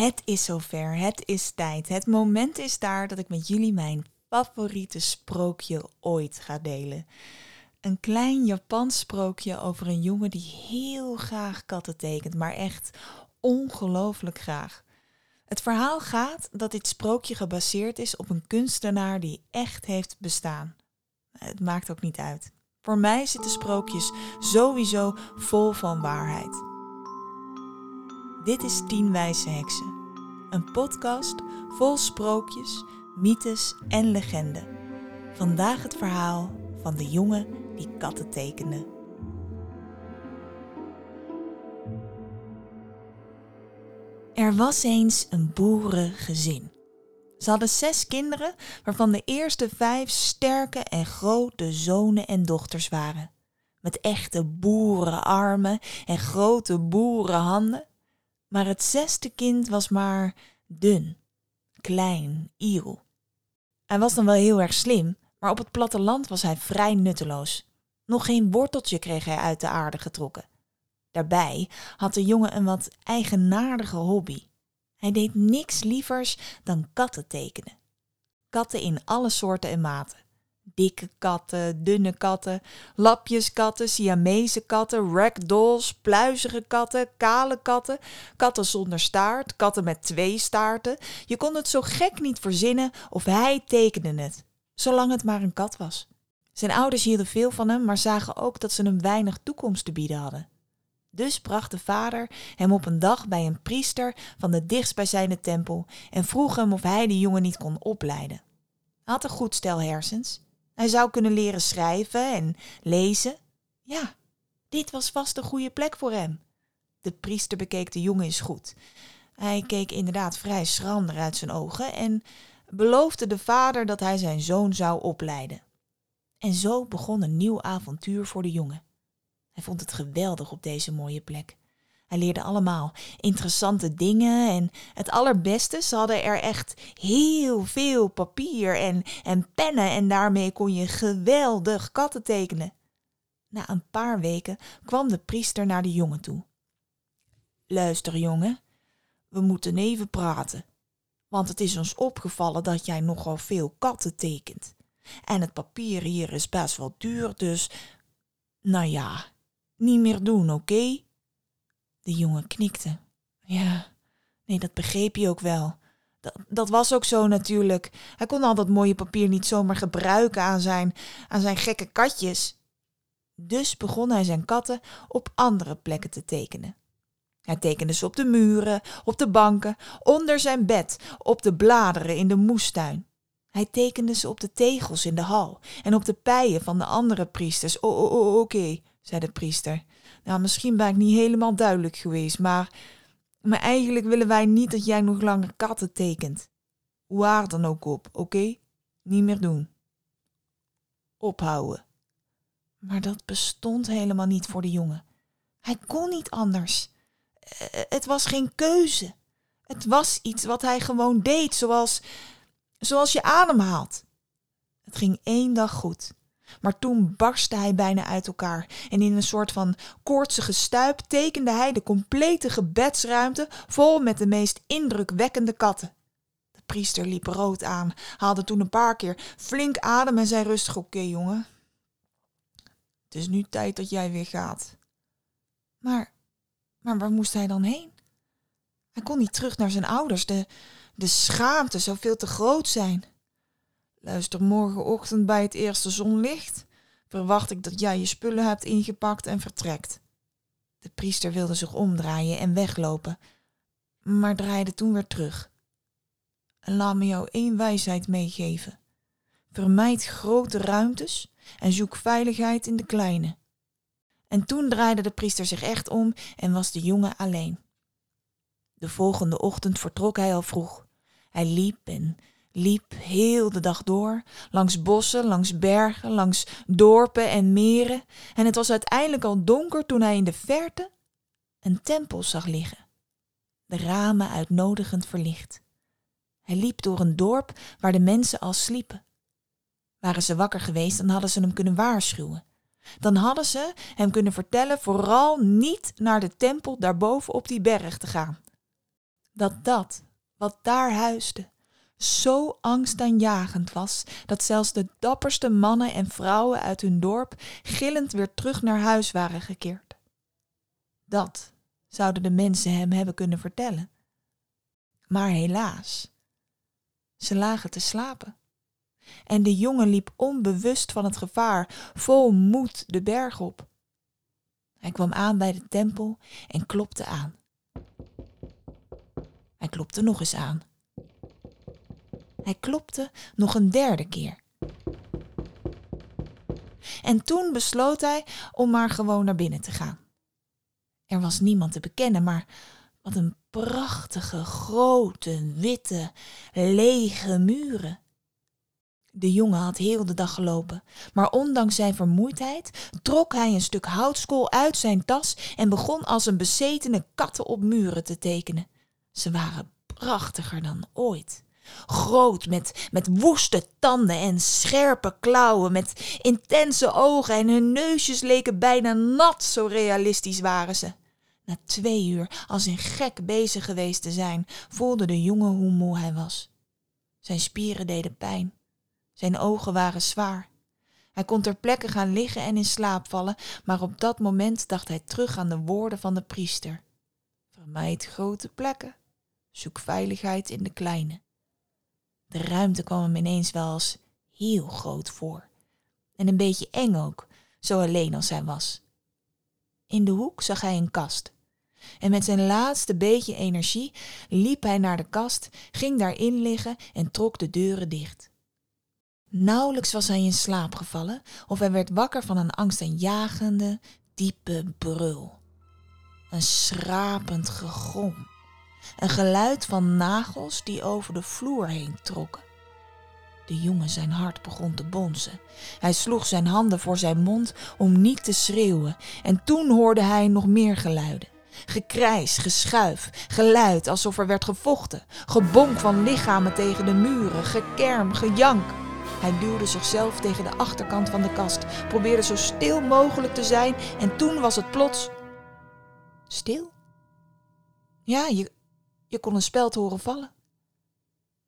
Het is zover, het is tijd. Het moment is daar dat ik met jullie mijn favoriete sprookje ooit ga delen. Een klein Japans sprookje over een jongen die heel graag katten tekent, maar echt ongelooflijk graag. Het verhaal gaat dat dit sprookje gebaseerd is op een kunstenaar die echt heeft bestaan. Het maakt ook niet uit. Voor mij zitten sprookjes sowieso vol van waarheid. Dit is Tien Wijze Heksen, een podcast vol sprookjes, mythes en legenden. Vandaag het verhaal van de jongen die katten tekende. Er was eens een boerengezin. Ze hadden zes kinderen, waarvan de eerste vijf sterke en grote zonen en dochters waren. Met echte boerenarmen en grote boerenhanden maar het zesde kind was maar dun, klein, iel. Hij was dan wel heel erg slim, maar op het platteland was hij vrij nutteloos. Nog geen worteltje kreeg hij uit de aarde getrokken. Daarbij had de jongen een wat eigenaardige hobby. Hij deed niks lievers dan katten tekenen. Katten in alle soorten en maten dikke katten, dunne katten, lapjeskatten, Siamese katten, ragdolls, pluizige katten, kale katten, katten zonder staart, katten met twee staarten. Je kon het zo gek niet verzinnen of hij tekende het, zolang het maar een kat was. Zijn ouders hielden veel van hem, maar zagen ook dat ze hem weinig toekomst te bieden hadden. Dus bracht de vader hem op een dag bij een priester van de dichtstbijzijnde tempel en vroeg hem of hij de jongen niet kon opleiden. Hij had een goed stel hersens hij zou kunnen leren schrijven en lezen. Ja, dit was vast een goede plek voor hem. De priester bekeek de jongen eens goed. Hij keek inderdaad vrij schrander uit zijn ogen en beloofde de vader dat hij zijn zoon zou opleiden. En zo begon een nieuw avontuur voor de jongen. Hij vond het geweldig op deze mooie plek. Hij leerde allemaal interessante dingen en het allerbeste, ze hadden er echt heel veel papier en, en pennen en daarmee kon je geweldig katten tekenen. Na een paar weken kwam de priester naar de jongen toe. Luister, jongen, we moeten even praten, want het is ons opgevallen dat jij nogal veel katten tekent. En het papier hier is best wel duur, dus nou ja, niet meer doen, oké? De jongen knikte. Ja, nee, dat begreep hij ook wel. Dat, dat was ook zo natuurlijk. Hij kon al dat mooie papier niet zomaar gebruiken aan zijn, aan zijn gekke katjes. Dus begon hij zijn katten op andere plekken te tekenen. Hij tekende ze op de muren, op de banken, onder zijn bed, op de bladeren in de moestuin. Hij tekende ze op de tegels in de hal en op de pijen van de andere priesters. Oh, oh, oké, zei de priester. Nou, misschien ben ik niet helemaal duidelijk geweest, maar, maar eigenlijk willen wij niet dat jij nog langer katten tekent. Waar dan ook op, oké? Niet meer doen. Ophouden. Maar dat bestond helemaal niet voor de jongen. Hij kon niet anders. Eh, het was geen keuze. Het was iets wat hij gewoon deed, zoals, zoals je ademhaalt. Het ging één dag goed. Maar toen barstte hij bijna uit elkaar en in een soort van koortsige stuip tekende hij de complete gebedsruimte vol met de meest indrukwekkende katten. De priester liep rood aan, haalde toen een paar keer flink adem en zei rustig: Oké, jongen, het is nu tijd dat jij weer gaat. Maar, maar waar moest hij dan heen? Hij kon niet terug naar zijn ouders. De, de schaamte zou veel te groot zijn. Luister morgenochtend bij het eerste zonlicht. Verwacht ik dat jij je spullen hebt ingepakt en vertrekt. De priester wilde zich omdraaien en weglopen, maar draaide toen weer terug. En laat me jou één wijsheid meegeven. Vermijd grote ruimtes en zoek veiligheid in de kleine. En toen draaide de priester zich echt om en was de jongen alleen. De volgende ochtend vertrok hij al vroeg. Hij liep en liep heel de dag door, langs bossen, langs bergen, langs dorpen en meren, en het was uiteindelijk al donker toen hij in de verte een tempel zag liggen, de ramen uitnodigend verlicht. Hij liep door een dorp waar de mensen al sliepen. Waren ze wakker geweest, dan hadden ze hem kunnen waarschuwen. Dan hadden ze hem kunnen vertellen vooral niet naar de tempel daarboven op die berg te gaan. Dat dat, wat daar huisde, zo angstaanjagend was dat zelfs de dapperste mannen en vrouwen uit hun dorp gillend weer terug naar huis waren gekeerd. Dat zouden de mensen hem hebben kunnen vertellen. Maar helaas, ze lagen te slapen. En de jongen liep onbewust van het gevaar, vol moed de berg op. Hij kwam aan bij de tempel en klopte aan. Hij klopte nog eens aan. Hij klopte nog een derde keer. En toen besloot hij om maar gewoon naar binnen te gaan. Er was niemand te bekennen, maar wat een prachtige, grote, witte, lege muren. De jongen had heel de dag gelopen, maar ondanks zijn vermoeidheid trok hij een stuk houtskool uit zijn tas en begon als een bezetene katten op muren te tekenen. Ze waren prachtiger dan ooit. Groot, met, met woeste tanden en scherpe klauwen, met intense ogen en hun neusjes leken bijna nat, zo realistisch waren ze. Na twee uur, als een gek bezig geweest te zijn, voelde de jongen hoe moe hij was. Zijn spieren deden pijn. Zijn ogen waren zwaar. Hij kon ter plekke gaan liggen en in slaap vallen, maar op dat moment dacht hij terug aan de woorden van de priester. Vermijd grote plekken, zoek veiligheid in de kleine. De ruimte kwam hem ineens wel als heel groot voor. En een beetje eng ook, zo alleen als hij was. In de hoek zag hij een kast. En met zijn laatste beetje energie liep hij naar de kast, ging daarin liggen en trok de deuren dicht. Nauwelijks was hij in slaap gevallen of hij werd wakker van een angstaanjagende, diepe brul. Een schrapend gegrom. Een geluid van nagels die over de vloer heen trokken. De jongen zijn hart begon te bonzen. Hij sloeg zijn handen voor zijn mond om niet te schreeuwen en toen hoorde hij nog meer geluiden. Gekrijs, geschuif, geluid alsof er werd gevochten, gebonk van lichamen tegen de muren, gekerm, gejank. Hij duwde zichzelf tegen de achterkant van de kast, probeerde zo stil mogelijk te zijn en toen was het plots stil. Ja, je, je kon een speld horen vallen.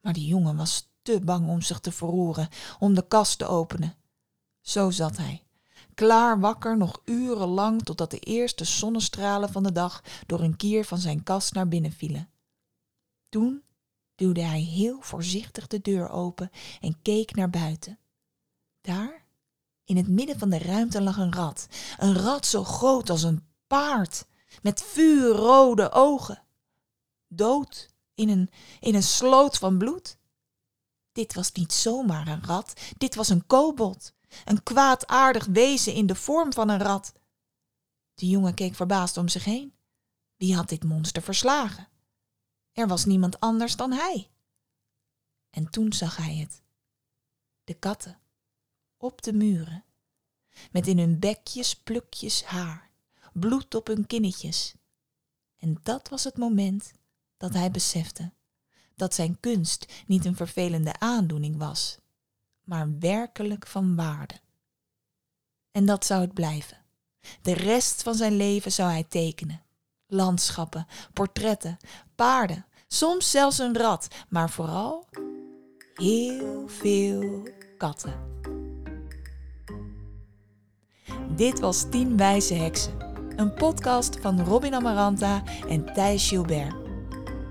Maar die jongen was te bang om zich te verroeren, om de kast te openen. Zo zat hij, klaar wakker nog urenlang totdat de eerste zonnestralen van de dag door een kier van zijn kast naar binnen vielen. Toen duwde hij heel voorzichtig de deur open en keek naar buiten. Daar, in het midden van de ruimte, lag een rat. Een rat zo groot als een paard, met vuurrode ogen. Dood in een, in een sloot van bloed. Dit was niet zomaar een rat, dit was een kobold. Een kwaadaardig wezen in de vorm van een rat. De jongen keek verbaasd om zich heen. Wie had dit monster verslagen? Er was niemand anders dan hij. En toen zag hij het. De katten, op de muren, met in hun bekjes plukjes haar, bloed op hun kinnetjes. En dat was het moment dat hij besefte dat zijn kunst niet een vervelende aandoening was, maar werkelijk van waarde. En dat zou het blijven. De rest van zijn leven zou hij tekenen. Landschappen, portretten, paarden, soms zelfs een rat, maar vooral heel veel katten. Dit was Tien Wijze Heksen, een podcast van Robin Amaranta en Thijs Gilbert.